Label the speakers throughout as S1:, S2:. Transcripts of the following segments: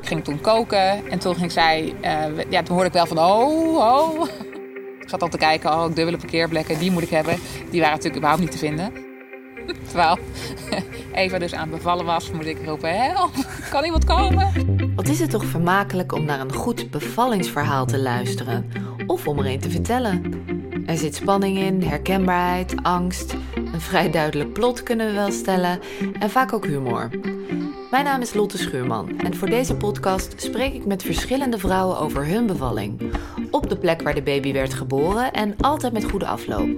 S1: Ik ging toen koken en toen ging zij, uh, ja, toen hoorde ik wel van oh, oh. Ik zat al te kijken, oh, dubbele parkeerblekken, die moet ik hebben. Die waren natuurlijk überhaupt niet te vinden. Terwijl Eva dus aan bevallen was, moet ik roepen, help, kan iemand komen?
S2: Wat is het toch vermakelijk om naar een goed bevallingsverhaal te luisteren of om er een te vertellen. Er zit spanning in, herkenbaarheid, angst, een vrij duidelijk plot kunnen we wel stellen en vaak ook humor. Mijn naam is Lotte Schuurman en voor deze podcast spreek ik met verschillende vrouwen over hun bevalling. Op de plek waar de baby werd geboren en altijd met goede afloop.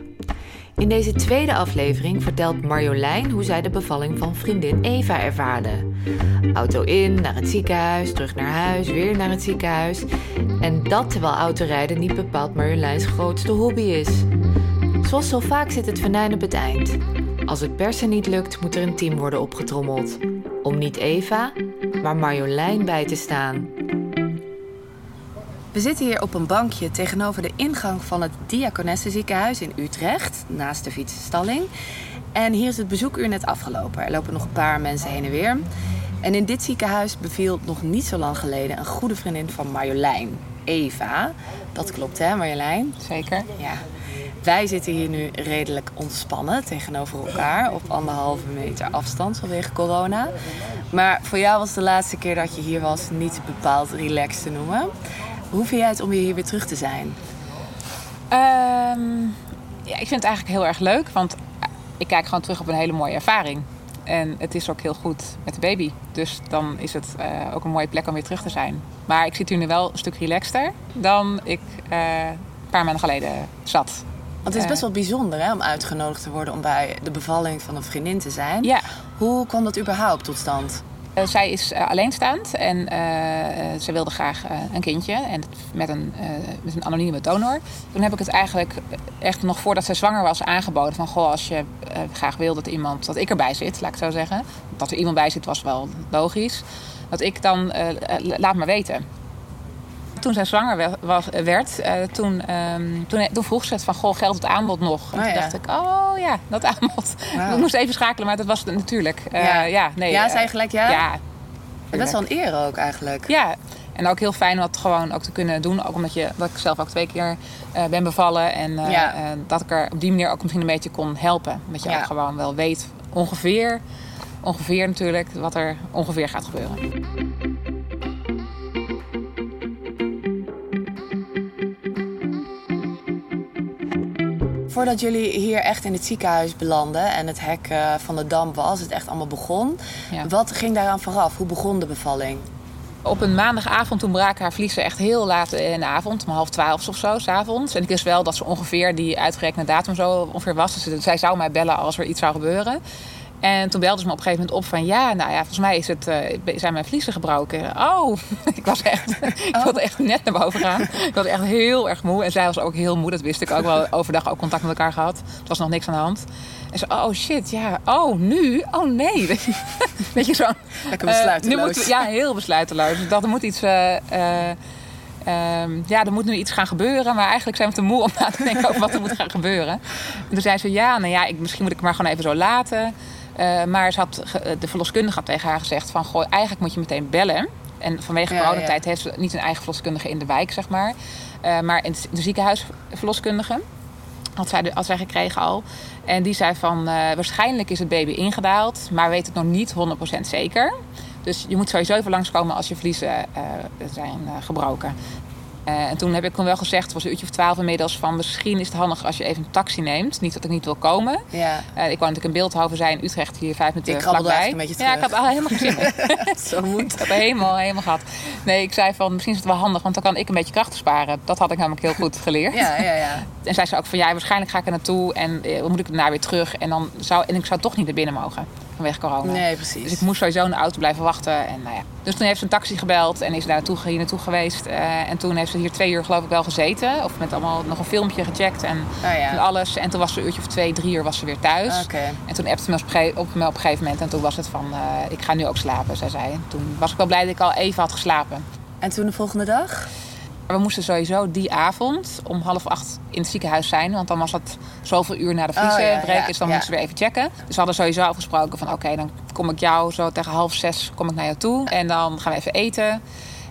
S2: In deze tweede aflevering vertelt Marjolein hoe zij de bevalling van vriendin Eva ervaarde. Auto in, naar het ziekenhuis, terug naar huis, weer naar het ziekenhuis. En dat terwijl autorijden niet bepaald Marjoleins grootste hobby is. Zoals zo vaak zit het venijn op het eind. Als het persen niet lukt, moet er een team worden opgetrommeld. Om niet Eva, maar Marjolein bij te staan. We zitten hier op een bankje tegenover de ingang van het Diakonessenziekenhuis in Utrecht, naast de fietsenstalling. En hier is het bezoekuur net afgelopen. Er lopen nog een paar mensen heen en weer. En in dit ziekenhuis beviel nog niet zo lang geleden een goede vriendin van Marjolein, Eva. Dat klopt hè, Marjolein?
S1: Zeker.
S2: Ja. Wij zitten hier nu redelijk ontspannen tegenover elkaar op anderhalve meter afstand vanwege corona. Maar voor jou was de laatste keer dat je hier was niet bepaald relaxed te noemen. Hoe vind jij het om hier weer terug te zijn?
S1: Um, ja, ik vind het eigenlijk heel erg leuk, want ik kijk gewoon terug op een hele mooie ervaring. En het is ook heel goed met de baby. Dus dan is het uh, ook een mooie plek om weer terug te zijn. Maar ik zit hier nu wel een stuk relaxter dan ik uh, een paar maanden geleden zat.
S2: Want het is best wel bijzonder hè, om uitgenodigd te worden om bij de bevalling van een vriendin te zijn.
S1: Ja.
S2: Hoe kwam dat überhaupt tot stand?
S1: Uh, zij is uh, alleenstaand en uh, ze wilde graag een kindje en met een, met een anonieme donor. Toen heb ik het eigenlijk echt nog voordat zij zwanger was aangeboden van goh, als je graag wil dat iemand, dat ik erbij zit, laat ik zo zeggen. Dat er iemand bij zit was wel logisch. Dat ik dan laat maar weten. Toen zij zwanger was, werd, uh, toen, um, toen, toen, vroeg ze het van, goh, geldt het aanbod nog? En oh, toen ja. dacht ik, oh ja, dat aanbod. Wow. Ik moest even schakelen, maar dat was het natuurlijk. Uh,
S2: ja.
S1: ja, nee.
S2: Ja, zei gelijk ja?
S1: Ja.
S2: Best wel een eer ook eigenlijk.
S1: Ja, en ook heel fijn om dat gewoon ook te kunnen doen. Ook omdat je, dat ik zelf ook twee keer uh, ben bevallen. En uh, ja. uh, dat ik er op die manier ook misschien een beetje kon helpen. Dat je ja. ook gewoon wel weet ongeveer, ongeveer natuurlijk, wat er ongeveer gaat gebeuren.
S2: Voordat jullie hier echt in het ziekenhuis belanden en het hek uh, van de dam was, het echt allemaal begon. Ja. Wat ging daaraan vooraf? Hoe begon de bevalling?
S1: Op een maandagavond toen braken haar vliezen echt heel laat in de avond, om half twaalf of zo, s'avonds. En ik wist wel dat ze ongeveer die uitgerekende datum zo ongeveer was. Dus zij zou mij bellen als er iets zou gebeuren. En toen belde ze me op een gegeven moment op van ja, nou ja, volgens mij is het, uh, zijn mijn vliezen gebroken. Oh, ik was echt, ik wilde echt net naar boven gaan. Ik was echt heel erg moe. En zij was ook heel moe, dat wist ik ook wel. Overdag ook contact met elkaar gehad. Er was nog niks aan de hand. En ze, oh shit, ja, oh nu? Oh nee. Weet je zo.
S2: Lekker besluiteloos.
S1: Uh, nu moet, ja, heel besluiteloos. Dat er moet iets... Uh, Um, ja, er moet nu iets gaan gebeuren. Maar eigenlijk zijn we te moe om na te denken over wat er moet gaan gebeuren. En toen zei ze, ja, nou ja, ik, misschien moet ik het maar gewoon even zo laten. Uh, maar ze had, de verloskundige had tegen haar gezegd van... Goh, eigenlijk moet je meteen bellen. En vanwege ja, coronatijd ja. heeft ze niet een eigen verloskundige in de wijk, zeg maar. Uh, maar in de ziekenhuisverloskundige had zij, had zij gekregen al. En die zei van, uh, waarschijnlijk is het baby ingedaald... maar weet het nog niet 100% zeker... Dus je moet sowieso even langskomen als je vliezen uh, zijn gebroken. Uh, en toen heb ik toen wel gezegd, het was een uurtje of twaalf inmiddels, van misschien is het handig als je even een taxi neemt. Niet dat ik niet wil komen.
S2: Ja.
S1: Uh, ik wou natuurlijk in Beeldhoven zijn, Utrecht hier vijf minuten
S2: ik
S1: vlakbij.
S2: Een beetje
S1: ja, ik had al helemaal gezien.
S2: Zo moet.
S1: Ik heb helemaal, helemaal gehad. Nee, ik zei van misschien is het wel handig, want dan kan ik een beetje krachten sparen. Dat had ik namelijk heel goed geleerd.
S2: Ja, ja, ja.
S1: En zij zei ook van ja, waarschijnlijk ga ik er naartoe en uh, moet ik daarna weer terug. En, dan zou, en ik zou toch niet naar binnen mogen vanwege corona.
S2: Nee, precies.
S1: Dus ik moest sowieso in de auto blijven wachten. En, nou ja. Dus toen heeft ze een taxi gebeld en is daar naartoe, hier naartoe geweest. Uh, en toen heeft ze hier twee uur geloof ik wel gezeten. Of met allemaal nog een filmpje gecheckt en,
S2: oh, ja.
S1: en alles. En toen was ze een uurtje of twee, drie uur was ze weer thuis.
S2: Okay.
S1: En toen appte ze me op, me op een gegeven moment. En toen was het van, uh, ik ga nu ook slapen, zij zei. En toen was ik wel blij dat ik al even had geslapen.
S2: En toen de volgende dag?
S1: We moesten sowieso die avond om half acht in het ziekenhuis zijn. Want dan was het zoveel uur na de vliezenbreek. Oh, ja, ja, dus dan ja. moesten we even checken. Dus we hadden sowieso afgesproken van oké, okay, dan kom ik jou zo tegen half zes kom ik naar jou toe. En dan gaan we even eten.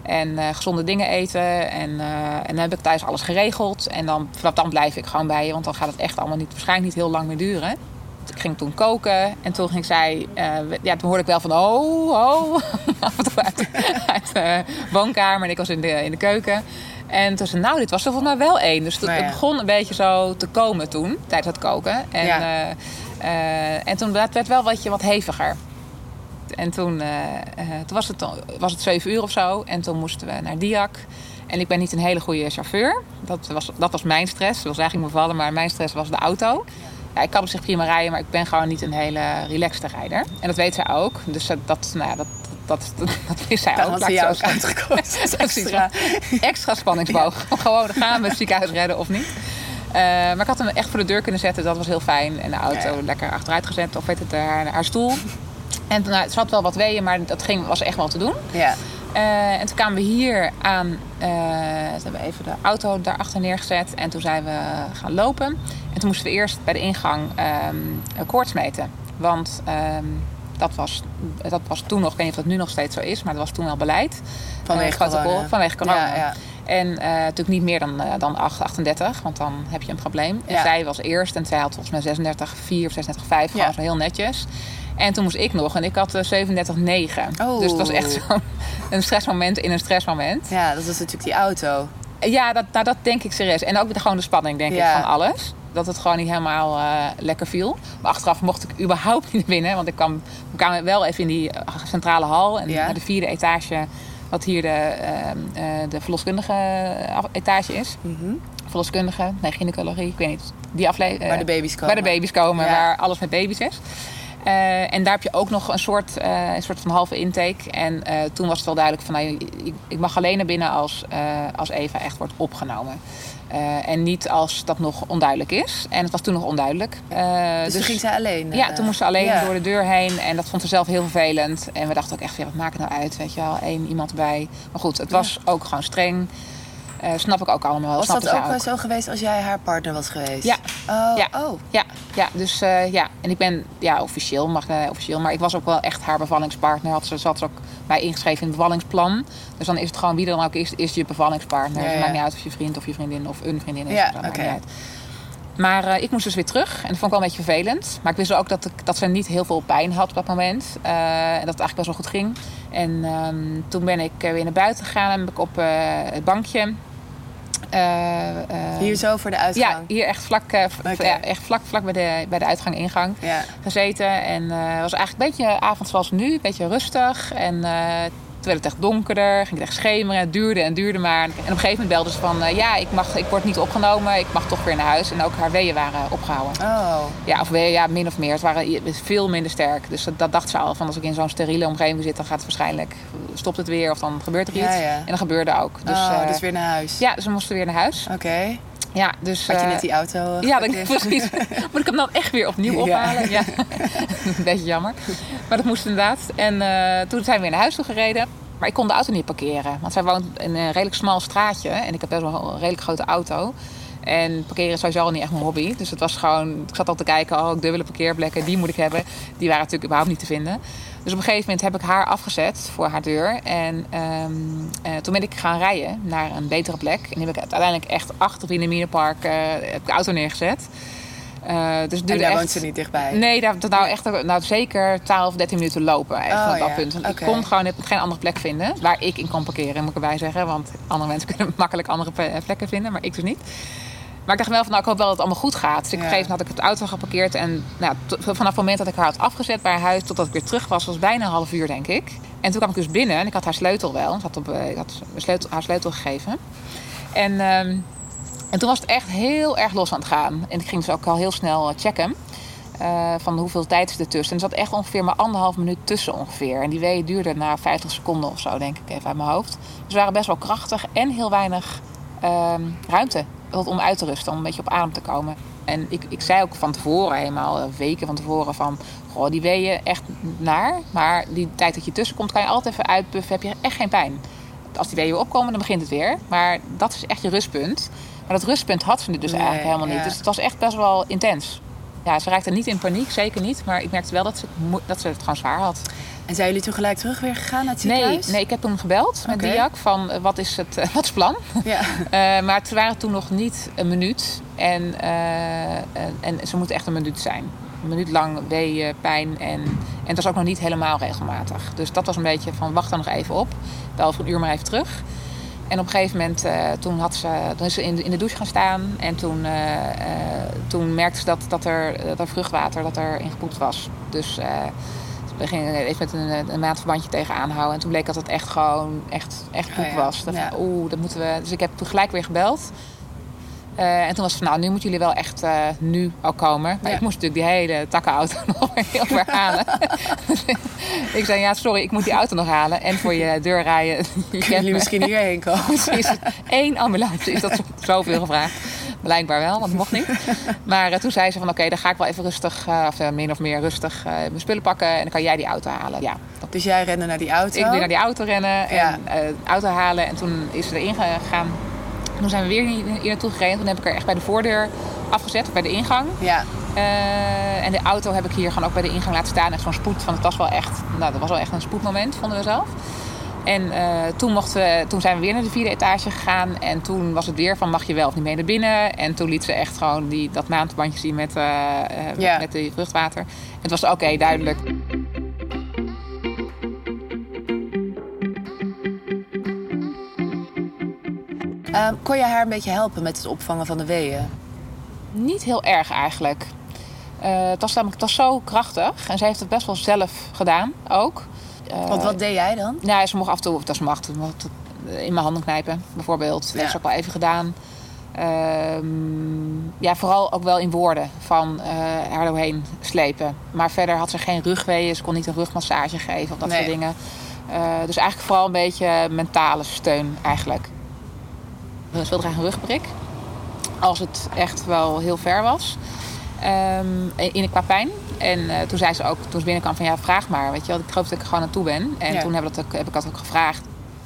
S1: En eh, gezonde dingen eten. En, eh, en dan heb ik thuis alles geregeld. En dan, vanaf dan blijf ik gewoon bij je. Want dan gaat het echt allemaal niet, waarschijnlijk niet heel lang meer duren. Ik ging toen koken. En toen ging zij... eh, ja, toen hoorde ik wel van... Oh, oh. Af en toe uit, uit de woonkamer. En ik was in de, in de keuken. En toen zei nou, dit was er volgens mij wel één. Dus het,
S3: Nou ja.
S1: het begon een beetje zo te komen toen. Tijdens het koken. En,
S3: Ja.
S1: eh, eh, en toen werd het wel wat, wat heviger. En toen, toen was, het, was het zeven uur of zo. En toen moesten we naar Diak. En ik ben niet een hele goede chauffeur. Dat was, dat was mijn stress. Dat was eigenlijk bevallen, maar mijn stress was de auto. Ja, ik kan op zich prima rijden, maar ik ben gewoon niet een hele relaxte rijder. En dat weet zij ook. Dus dat, dat, nou, ja, dat, dat, dat, dat wist zij ook. ik
S3: jou ook uitgekozen. extra.
S1: Extra spanningsboog. Gewoon gaan we het ziekenhuis redden of niet. Eh, maar ik had hem echt voor de deur kunnen zetten. Dat was heel fijn. En de auto
S3: Ja, ja.
S1: lekker achteruit gezet. Of weet het, haar, haar stoel. En nou, het zat wel wat weeën, maar dat ging, was echt wel te doen.
S3: Ja.
S1: Eh, en toen kwamen we hier aan. eh toen hebben we even de auto daarachter neergezet. En toen zijn we gaan lopen. En toen moesten we eerst bij de ingang koorts meten. Want ehm, dat, was, dat was toen nog, ik weet niet of dat nu nog steeds zo is, maar dat was toen wel beleid.
S3: Vanwege
S1: protocol,
S3: corona.
S1: Vanwege corona.
S3: Ja, ja.
S1: En eh, natuurlijk niet meer dan, eh, dan 8, 38, want dan heb je een probleem. En
S3: Ja.
S1: zij was eerst en zij had volgens mij 36, 4 of 36, 5,
S3: Ja.
S1: gewoon zo heel netjes. En toen moest ik nog en ik had eh, 37, 9.
S3: Oh.
S1: Dus het was echt zo'n een stressmoment in een stressmoment.
S3: ja, dat was natuurlijk die auto.
S1: Ja, dat, nou, dat denk ik serieus. En ook gewoon de spanning, denk
S3: Ja.
S1: ik, van alles. Dat het gewoon niet helemaal eh, lekker viel. Maar achteraf mocht ik überhaupt niet winnen. Want ik kwam, we kwamen wel even in die eh, centrale hal. En
S3: Ja.
S1: naar de vierde etage, wat hier de, ehm, eh, de verloskundige etage is. Verloskundige, nee, gynaecologie, ik weet niet. Die aflevering.
S3: Waar de baby's komen.
S1: Waar de baby's komen,
S3: Ja.
S1: waar alles met baby's is. En daar heb je ook nog een soort, een soort van halve intake. En toen was het wel duidelijk van, nou, ik, ik mag alleen naar binnen als, als Eva echt wordt opgenomen. Eh, en niet als dat nog onduidelijk is. En het was toen nog onduidelijk. Eh,
S3: Dus, toen ging zij alleen.
S1: ja,
S3: eh,
S1: toen moest ze alleen
S3: ja.
S1: door de deur heen. En dat vond ze zelf heel vervelend. En we dachten ook echt, ja, wat maakt het nou uit? Weet je wel, één iemand erbij. Maar goed, het was ook gewoon streng. Eh, snap ik ook allemaal.
S3: Was dat ook wel zo geweest als jij haar partner was geweest?
S1: Ja.
S3: Oh,
S1: Ja.
S3: oh.
S1: Ja, ja, dus eh, ja. En ik ben ja, officieel, mag eh, officieel. Maar ik was ook wel echt haar bevallingspartner. Had ze zat ook mij ingeschreven in het bevallingsplan. Dus dan is het gewoon wie er dan ook is, is je bevallingspartner.
S3: Ja,
S1: Dus het maakt niet uit of je vriend of je vriendin of een vriendin is.
S3: Ja, oké.
S1: Maar ik moest dus weer terug. En dat vond ik wel een beetje vervelend. Maar ik wist ook dat, ik, dat ze niet heel veel pijn had op dat moment. En dat het eigenlijk best wel goed ging. En ehm, toen ben ik weer naar buiten gegaan. En heb ik op het bankje... eh,
S3: Hier zo voor de uitgang.
S1: ja, hier echt vlak,
S3: Oké.
S1: ja, echt vlak, vlak bij, de, bij de uitgang-ingang
S3: Ja.
S1: gezeten. En het was eigenlijk een beetje avond zoals nu, een beetje rustig. En werd het echt donkerder, ging het echt schemeren. Het duurde en duurde maar. En op een gegeven moment belde ze van... eh, ja, ik, mag, ik word niet opgenomen, ik mag toch weer naar huis. En ook haar weeën waren opgehouden.
S3: Oh.
S1: Ja, of weeën, ja, min of meer. Het waren veel minder sterk. Dus dat, dat dacht ze al. Van als ik in zo'n steriele omgeving zit, dan gaat het waarschijnlijk... stopt het weer of dan gebeurt er iets.
S3: Ja, ja.
S1: En dat gebeurde ook. Dus,
S3: oh,
S1: eh,
S3: dus weer naar huis.
S1: Ja, ze moesten weer naar huis.
S3: Oké.
S1: Ja, dus,
S3: Had je
S1: eh,
S3: net die auto
S1: ja,
S3: geparkeerd?
S1: precies. Moet ik hem dan echt weer opnieuw ophalen? Ja. Een beetje jammer. Maar dat moest inderdaad. En eh, toen zijn we weer naar huis toe gereden. Maar ik kon de auto niet parkeren. Want zij woont in een redelijk smal straatje. En ik heb best wel een redelijk grote auto. En parkeren is sowieso al niet echt mijn hobby. Dus het was gewoon... Ik zat al te kijken, oh, dubbele parkeerplekken, die moet ik hebben. Die waren natuurlijk überhaupt niet te vinden. Dus op een gegeven moment heb ik haar afgezet voor haar deur. En eh, toen ben ik gaan rijden naar een betere plek. En die heb ik uiteindelijk echt achter in de eh heb ik de auto neergezet. Eh, dus
S3: En daar
S1: echt...
S3: woont ze niet dichtbij?
S1: Nee, dat, dat nou echt nou, zeker 12, 13 minuten lopen echt
S3: Oh,
S1: op dat
S3: ja.
S1: punt. Want ik kon gewoon geen andere plek vinden waar ik in kon parkeren, moet ik erbij zeggen. Want andere mensen kunnen makkelijk andere plekken vinden, maar ik dus niet. Maar ik dacht wel van, nou, ik hoop wel dat het allemaal goed gaat. Dus ik
S3: Ja.
S1: gegeven had ik het auto geparkeerd. En nou, vanaf het moment dat ik haar had afgezet bij haar huis... totdat ik weer terug was, was bijna een half uur, denk ik. En toen kwam ik dus binnen en ik had haar sleutel wel. Ik had, op, eh, ik had sleutel, haar sleutel gegeven. En, ehm, en toen was het echt heel erg los aan het gaan. En ik ging dus ook al heel snel eh, checken. eh, van hoeveel tijd is er tussen. En er zat echt ongeveer maar anderhalf minuut tussen ongeveer. En die weeën duurden na 50 seconden of zo, denk ik even uit mijn hoofd. Dus ze waren best wel krachtig en heel weinig ehm, ruimte om uit te rusten, om een beetje op adem te komen. En ik, ik zei ook van tevoren, helemaal eh, weken van tevoren, van goh, die weeën echt naar. Maar die tijd dat je tussenkomt, kan je altijd even uitpuffen, heb je echt geen pijn. Als die weeën weer opkomen, dan begint het weer. Maar dat is echt je rustpunt. Maar dat rustpunt had ze dus
S3: Nee,
S1: eigenlijk helemaal niet.
S3: ja.
S1: Dus het was echt best wel intens. Ja, ze raakte niet in paniek, zeker niet. Maar ik merkte wel dat ze, dat ze het gewoon zwaar had.
S3: En zijn jullie toen gelijk terug weer gegaan naar het
S1: Nee,
S3: ziekenhuis?
S1: nee, ik heb toen gebeld met
S3: Oké.
S1: Diak van eh, wat is het, eh, wat is het plan?
S3: Ja.
S1: Eh, maar het waren toen nog niet een minuut. En, en, en ze moeten echt een minuut zijn. Een minuut lang weeën, pijn. En, en het was ook nog niet helemaal regelmatig. Dus dat was een beetje van wacht dan nog even op. Bel voor een uur maar even terug. En op een gegeven moment, toen, had ze, toen is ze in, de- in de douche gaan staan. En toen, toen merkte ze dat, dat, er, dat er vruchtwater dat er in gepoept was. Dus we gingen even met een, een maandverbandje tegenaan houden. En toen bleek dat het echt gewoon echt, echt poep
S3: Oh ja,
S1: was. Dat,
S3: ja.
S1: Oeh, dat moeten we. Dus ik heb toen gelijk weer gebeld. Eh, en toen was het van, nou, nu moeten jullie wel echt eh, nu ook komen. Maar
S3: Ja.
S1: ik moest natuurlijk die hele takkenauto nog heel ver halen. ik zei, ja, sorry, ik moet die auto nog halen. En voor je deur rijden.
S3: Kunnen jullie misschien hierheen komen?
S1: Precies. Eén ambulance is dat zo- zoveel gevraagd. Blijkbaar wel, want het mocht niet. Maar eh, toen zei ze van oké, dan ga ik wel even rustig, eh, of eh, min of meer rustig, mijn spullen pakken. En dan kan jij die auto halen. Ja, dat-
S3: Dus jij rende naar die auto?
S1: ik weer naar die auto rennen en de auto halen. En toen is ze erin gegaan. Toen zijn we weer hier naartoe gereden. Toen heb ik haar echt bij de voordeur afgezet, bij de ingang.
S3: Ja.
S1: En de auto heb ik hier gewoon ook bij de ingang laten staan. Echt zo'n spoed, want het was wel echt, nou, dat was wel echt een spoedmoment, vonden we zelf. En eh, toen, mochten we, toen zijn we weer naar de vierde etage gegaan. En toen was het weer van mag je wel of niet mee naar binnen. En toen liet ze echt gewoon die, dat maandbandje zien met,
S3: Ja.
S1: met die vruchtwater. Het was oké, duidelijk.
S3: Ehm, kon je haar een beetje helpen met het opvangen van de weeën?
S1: Niet heel erg eigenlijk. Eh, het, was namelijk, het was zo krachtig. En ze heeft het best wel zelf gedaan ook. Eh,
S3: Want wat deed jij dan?
S1: Ja, ze mocht af en toe, of dat ze mag, mocht in mijn handen knijpen, bijvoorbeeld. Dat
S3: Ja.
S1: ze ook wel even gedaan. Ehm, ja, vooral ook wel in woorden van eh er doorheen slepen. Maar verder had ze geen rugweeën, ze kon niet een rugmassage geven of dat
S3: Nee.
S1: soort dingen. Eh, dus eigenlijk vooral een beetje mentale steun eigenlijk. Ze wilde graag een rugprik. Als het echt wel heel ver was. Ehm, in qua pijn. En eh, toen zei ze ook, toen ze binnenkwam van ja, vraag maar. Weet je wel, ik geloof dat ik er gewoon naartoe ben. En
S3: Ja.
S1: toen heb, ik dat ook, heb ik dat ook gevraagd.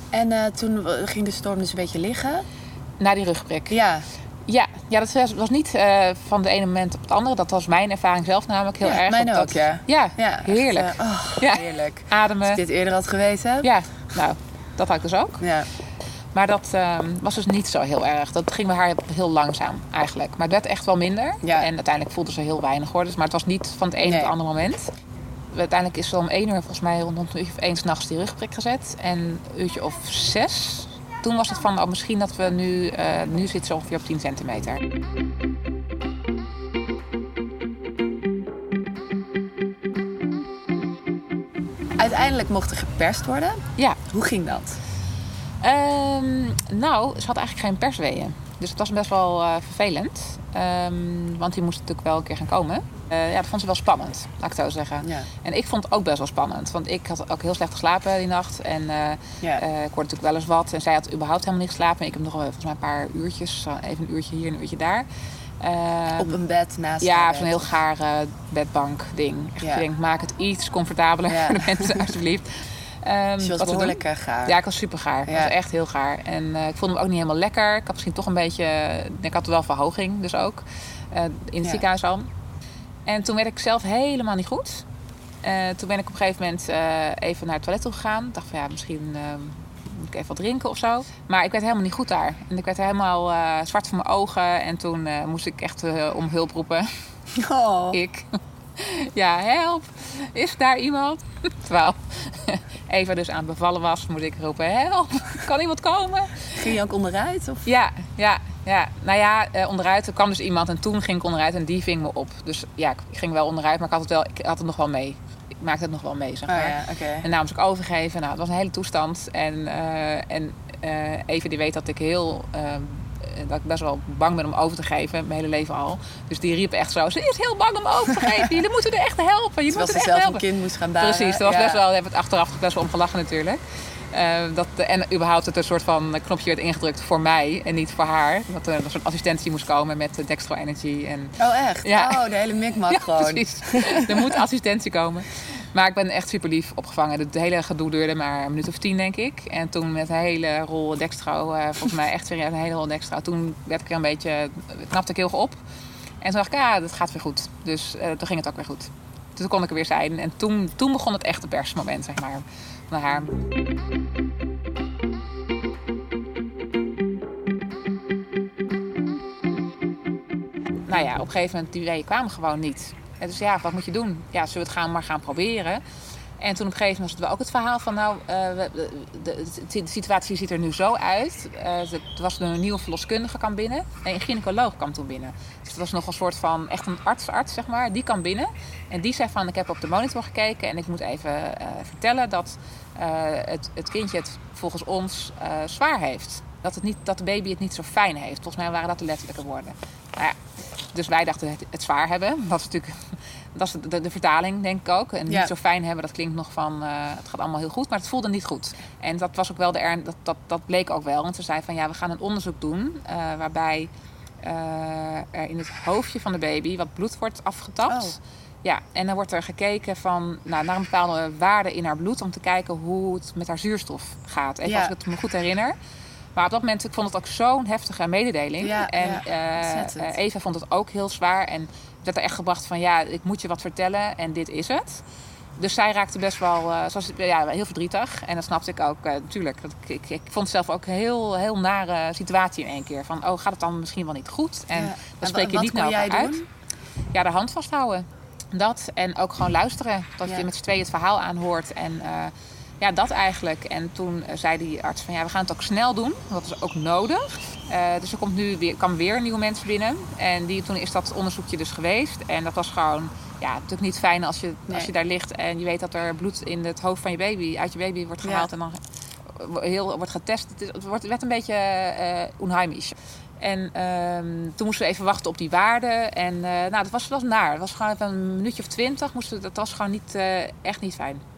S3: En eh, toen ging de storm dus een beetje liggen.
S1: Naar die rugprik.
S3: Ja.
S1: Ja, ja dat was- was niet eh, van de ene moment op het andere. Dat was mijn ervaring zelf namelijk heel
S3: Ja,
S1: erg.
S3: mijn ook,
S1: dat-
S3: ja.
S1: Ja, heerlijk.
S3: oh,
S1: Ja.
S3: heerlijk. Als
S1: Ademen.
S3: ik dit eerder had geweten.
S1: Ja, nou, dat had ik dus ook.
S3: Ja.
S1: Maar dat ehm, was dus niet zo heel erg. Dat ging bij haar heel langzaam eigenlijk. Maar het werd echt wel minder.
S3: Ja.
S1: En uiteindelijk voelde ze heel weinig hoor. Dus, maar het was niet van het een op het andere moment. Uiteindelijk is ze om één uur volgens mij rond een uurtje of één s'nachts die rugprik gezet. En een uurtje of zes. Toen was het van, oh, misschien dat we nu... eh, nu zit ze ongeveer op 10 centimeter.
S3: Uiteindelijk mocht er geperst worden.
S1: Ja.
S3: Hoe ging dat?
S1: Ehm, nou, ze had eigenlijk geen persweeën. Dus het was best wel eh, vervelend. Ehm, want die moest natuurlijk wel een keer gaan komen. Eh, ja, dat vond ze wel spannend, laat ik het zo zeggen.
S3: Ja.
S1: En ik vond het ook best wel spannend. Want ik had ook heel slecht geslapen die nacht. En eh,
S3: Ja.
S1: ik hoorde natuurlijk wel eens wat. En zij had überhaupt helemaal niet geslapen. Ik heb nog wel volgens mij een paar uurtjes. Even een uurtje hier en een uurtje daar. Ehm,
S3: Op een bed naast
S1: ja, zo'n heel gaar bedbank ding. Echt,
S3: Ja.
S1: Ik denk, maak het iets comfortabeler
S3: Ja.
S1: voor de mensen, alsjeblieft. Ehm,
S3: Dus je was
S1: doen.
S3: behoorlijk eh, gaar.
S1: Ja, ik was super gaar. Ik was echt heel gaar. En eh, ik vond hem ook niet helemaal lekker. Ik had misschien toch een beetje... Ik had wel verhoging dus ook. eh, in het
S3: Ja.
S1: ziekenhuis al. En toen werd ik zelf helemaal niet goed. Eh, toen ben ik op een gegeven moment eh, even naar het toilet toe gegaan. Ik dacht van ja, misschien eh, moet ik even wat drinken of zo. Maar ik werd helemaal niet goed daar. En ik werd helemaal eh, zwart voor mijn ogen. En toen eh, moest ik echt eh, om hulp roepen.
S3: Oh.
S1: Ik. Ja, help. Is daar iemand? Terwijl Eva dus aan het bevallen was, moest ik roepen, help. Kan iemand komen?
S3: Ging je ook onderuit? Of?
S1: Ja, ja, ja. Nou ja, eh, onderuit. Er kwam dus iemand en toen ging ik onderuit en die ving me op. Dus ja, ik ging wel onderuit, maar ik had het, wel, ik had het nog wel mee. Ik maakte het nog wel mee, zeg
S3: Oh
S1: maar.
S3: ja, oké.
S1: En moest ik overgeven. Nou, het was een hele toestand. En, eh en eh, Eva die weet dat ik heel... eh, dat ik best wel bang ben om over te geven, mijn hele leven al. Dus die riep echt zo, ze is heel bang om over te geven. Jullie moeten er echt helpen. Je moet
S3: ze
S1: er echt
S3: zelf een
S1: helpen.
S3: kind moest gaan baren.
S1: Precies, dat was
S3: Ja.
S1: best wel, daar hebben we het achteraf best wel om gelachen natuurlijk. Eh, dat, en überhaupt dat er een soort van knopje werd ingedrukt voor mij en niet voor haar. Dat er een soort assistentie moest komen met eh, Dextro Energy. En,
S3: Oh, echt?
S1: Ja.
S3: Oh, de hele mikmak
S1: ja,
S3: gewoon.
S1: precies. er moet assistentie komen. Maar ik ben echt super lief opgevangen. Het hele gedoe duurde maar een minuut of tien, denk ik. En toen met een hele rol Dextro, eh, volgens mij echt serieus een hele rol Dextro. Toen werd ik er een beetje, knapte ik heel erg op. En toen dacht ik, ja, dat gaat weer goed. Dus eh, toen ging het ook weer goed. Dus toen kon ik er weer zijn. En toen, toen begon het echte persmoment, zeg maar, van haar. Nou ja, op een gegeven moment, die weeën kwamen gewoon niet. En dus ja, wat moet je doen? Ja, zullen we het gaan, maar gaan proberen? En toen op een gegeven moment was het ook het verhaal van... nou, uh, de, situatie ziet er nu zo uit. Uh, er was een nieuwe verloskundige kan binnen. Nee, een gynaecoloog kwam toen binnen. Dus het was nog een soort van, echt een arts-arts, zeg maar. Die kwam binnen. En die zei van, ik heb op de monitor gekeken... en ik moet even uh, vertellen dat het, het kindje het volgens ons zwaar heeft. Dat, het niet, dat de baby het niet zo fijn heeft. Volgens mij waren dat de letterlijke woorden. Nou ja, dus wij dachten het, het zwaar hebben. Dat is natuurlijk dat is de, de, vertaling, denk ik ook. En niet zo fijn hebben, dat klinkt nog van... Uh, het gaat allemaal heel goed, maar het voelde niet goed. En dat was ook wel de ern... Dat, dat, dat bleek ook wel. Want ze zei van, ja, we gaan een onderzoek doen... Uh, waarbij uh, er in het hoofdje van de baby wat bloed wordt afgetapt. Oh. Ja, en dan wordt er gekeken van, nou, naar een bepaalde waarde in haar bloed... om te kijken hoe het met haar zuurstof gaat. Even als ik het me goed herinner... Maar op dat moment, ik vond het ook zo'n heftige mededeling.
S3: Ja,
S1: en
S3: ja,
S1: uh, Eva vond het ook heel zwaar. En werd er echt gebracht van, ja, ik moet je wat vertellen en dit is het. Dus zij raakte best wel, uh, zoals, ja, heel verdrietig. En dat snapte ik ook, uh, natuurlijk. Ik, ik, ik, vond zelf ook een heel, heel nare situatie in één keer. Van, oh, gaat het dan misschien wel niet goed? En
S3: ja.
S1: dan spreek je niet elkaar uit. Doen? Ja, de hand vasthouden. Dat. En ook gewoon luisteren. Dat ja. je met z'n tweeën het verhaal aanhoort. En uh, ja, dat eigenlijk. En toen zei die arts van ja, we gaan het ook snel doen. Dat is ook nodig. Uh, dus er komt nu weer, kan weer nieuwe mensen binnen. En die, toen is dat onderzoekje dus geweest. En dat was gewoon ja, natuurlijk niet fijn als je, nee. als je daar ligt en je weet dat er bloed in het hoofd van je baby, uit je baby wordt gehaald ja. en dan heel, wordt getest. Het, wordt, werd een beetje uh, onheimisch. En um, toen moesten we even wachten op die waarde. En uh, nou, dat was, was naar. Het was gewoon even een minuutje of twintig. Moesten, dat was gewoon niet, uh, echt niet fijn.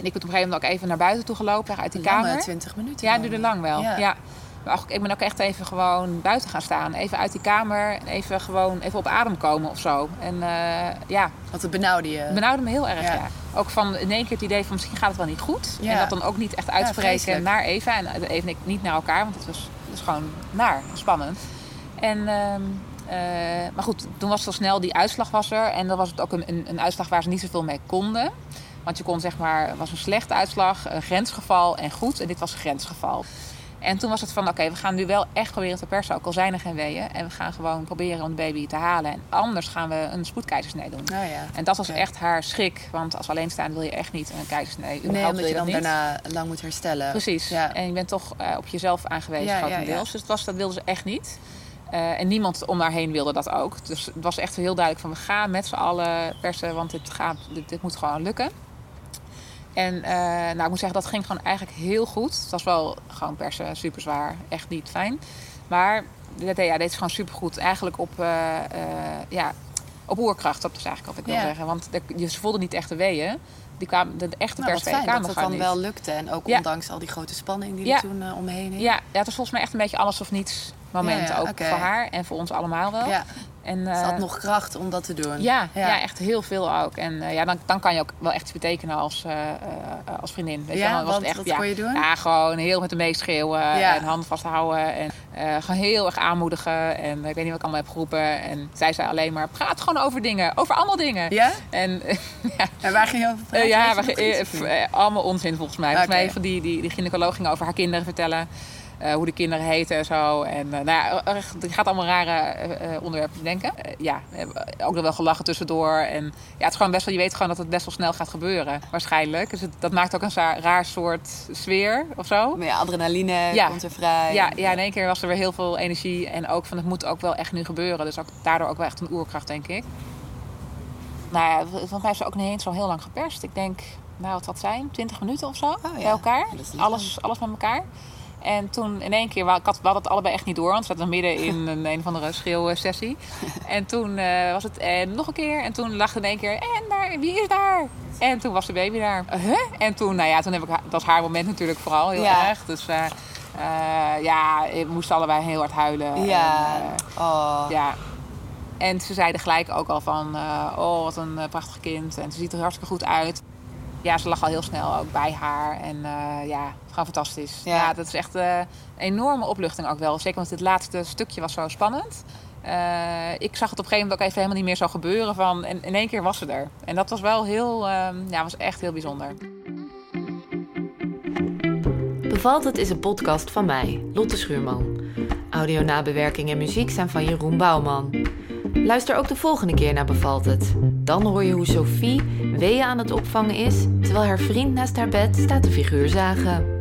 S1: En ik ben op een gegeven moment ook even naar buiten toe gelopen, uit die
S3: Lange,
S1: kamer.
S3: 20 minuten.
S1: Ja, het duurde lang wel. Ja. ja. Maar ik ben ook echt even gewoon buiten gaan staan. Even uit die kamer. Even gewoon even op adem komen of zo. En uh, ja.
S3: Want het benauwde je?
S1: Het benauwde me heel erg, ja. ja. Ook van in één keer het idee van misschien gaat het wel niet goed.
S3: Ja.
S1: En dat dan ook niet echt uitspreken naar Eva. En Eva en ik niet naar elkaar. Want het was, het was gewoon naar, spannend. En... Uh, uh, maar goed, toen was het al snel, die uitslag was er. En dan was het ook een, een, een uitslag waar ze niet zoveel mee konden. Want je kon zeg maar, het was een slechte uitslag, een grensgeval en goed. En dit was een grensgeval. En toen was het van, oké, okay, we gaan nu wel echt proberen te persen, ook al zijn er geen weeën. En we gaan gewoon proberen om de baby te halen. En anders gaan we een spoedkeizersnee doen.
S3: Oh ja.
S1: En dat was echt haar schrik. Want als alleenstaande wil je echt niet een keizersnee.
S3: Nee, omdat je dan
S1: niet.
S3: daarna lang moet herstellen.
S1: Precies.
S3: Ja.
S1: En je bent toch uh, op jezelf aangewezen, ja, grotendeels. Ja, dus dat, was, dat wilden ze echt niet. Uh, en niemand om haar heen wilde dat ook. Dus het was echt heel duidelijk van, we gaan met z'n allen persen. Want dit, gaat, dit, dit moet gewoon lukken. En uh, nou, ik moet zeggen, dat ging gewoon eigenlijk heel goed. Het was wel gewoon persen, super zwaar, echt niet fijn. Maar dat, ja, dit is gewoon super goed. Eigenlijk op, uh, uh, ja, op oerkracht, dat is eigenlijk wat ik wil
S3: Ja.
S1: zeggen. Want de, ze voelden niet echt de weeën. Die kwamen, de, echte
S3: Nou, fijn
S1: kwamen
S3: dat het dan
S1: niet.
S3: wel lukte. En ook
S1: Ja.
S3: ondanks al die grote spanning die er toen omheen hing.
S1: Ja, ja, het was volgens mij echt een beetje alles of niets moment. Ook voor haar en voor ons allemaal wel. En,
S3: Ze
S1: eh,
S3: had nog kracht om dat te doen.
S1: Ja, ja.
S3: Ja.
S1: echt heel veel ook. En eh, ja, dan, dan kan je ook wel echt iets betekenen als, eh, als vriendin. Weet je,
S3: Ja,
S1: dan was
S3: want
S1: het echt,
S3: wat
S1: ja,
S3: je doen?
S1: Ja, gewoon heel met hem meeschreeuwen
S3: Ja.
S1: en handen vasthouden. En gewoon heel erg aanmoedigen. En ik weet niet wat ik allemaal heb geroepen. En zij zei alleen maar, praat gewoon over dingen. Over allemaal dingen.
S3: Ja?
S1: En ja,
S3: En waar ging je over praten?
S1: ja, eh, allemaal onzin volgens mij. Volgens mij van die, die, die gynaecoloog ging over haar kinderen vertellen. Eh, hoe de kinderen heten en zo. En eh, nou ja, die gaat allemaal rare eh, onderwerpen bedenken. Eh, ja, ook nog wel gelachen tussendoor. En ja, het is gewoon best wel, je weet gewoon dat het best wel snel gaat gebeuren. Waarschijnlijk. Dus het, dat maakt ook een raar soort sfeer of zo.
S3: Maar ja, adrenaline
S1: Ja.
S3: komt er vrij.
S1: Ja, ja, in één keer was er weer heel veel energie. En ook van het moet ook wel echt nu gebeuren. Dus ook, daardoor ook wel echt een oerkracht, denk ik. Nou ja, volgens mij is ze ook niet eens zo heel lang geperst. Ik denk, nou wat dat zijn, 20 minuten of zo
S3: Oh ja,
S1: bij elkaar. Alles, alles met elkaar. En toen in één keer, wa- ik had, we hadden het allebei echt niet door, want we zaten midden in een, een of andere schreeuwsessie. En toen eh, was het en nog een keer. En toen lag in één keer, en daar, wie is daar? En toen was de baby daar. Huh? En toen, nou ja, toen heb ik, dat was haar moment natuurlijk vooral heel
S3: Ja.
S1: erg. Dus eh, eh, ja, we moesten allebei heel hard huilen.
S3: Ja.
S1: En, eh,
S3: Oh.
S1: ja. En ze zeiden gelijk ook al van, eh, oh wat een eh, prachtig kind. En ze ziet er hartstikke goed uit. Ja, ze lag al heel snel ook bij haar. En eh, ja, gewoon fantastisch.
S3: Ja.
S1: Ja, dat is echt eh, een enorme opluchting ook wel. Zeker want dit laatste stukje was zo spannend. eh, ik zag het op een gegeven moment ook even helemaal niet meer zo gebeuren. Van, en in één keer was ze er. En dat was wel heel, ehm, ja, was echt heel bijzonder.
S2: Bevalt het is een podcast van mij, Lotte Schuurman. Audio nabewerking en muziek zijn van Jeroen Bouwman. Luister ook de volgende keer naar Bevalt het. Dan hoor je hoe Sophie weeën aan het opvangen is... terwijl haar vriend naast haar bed staat de figuur zagen.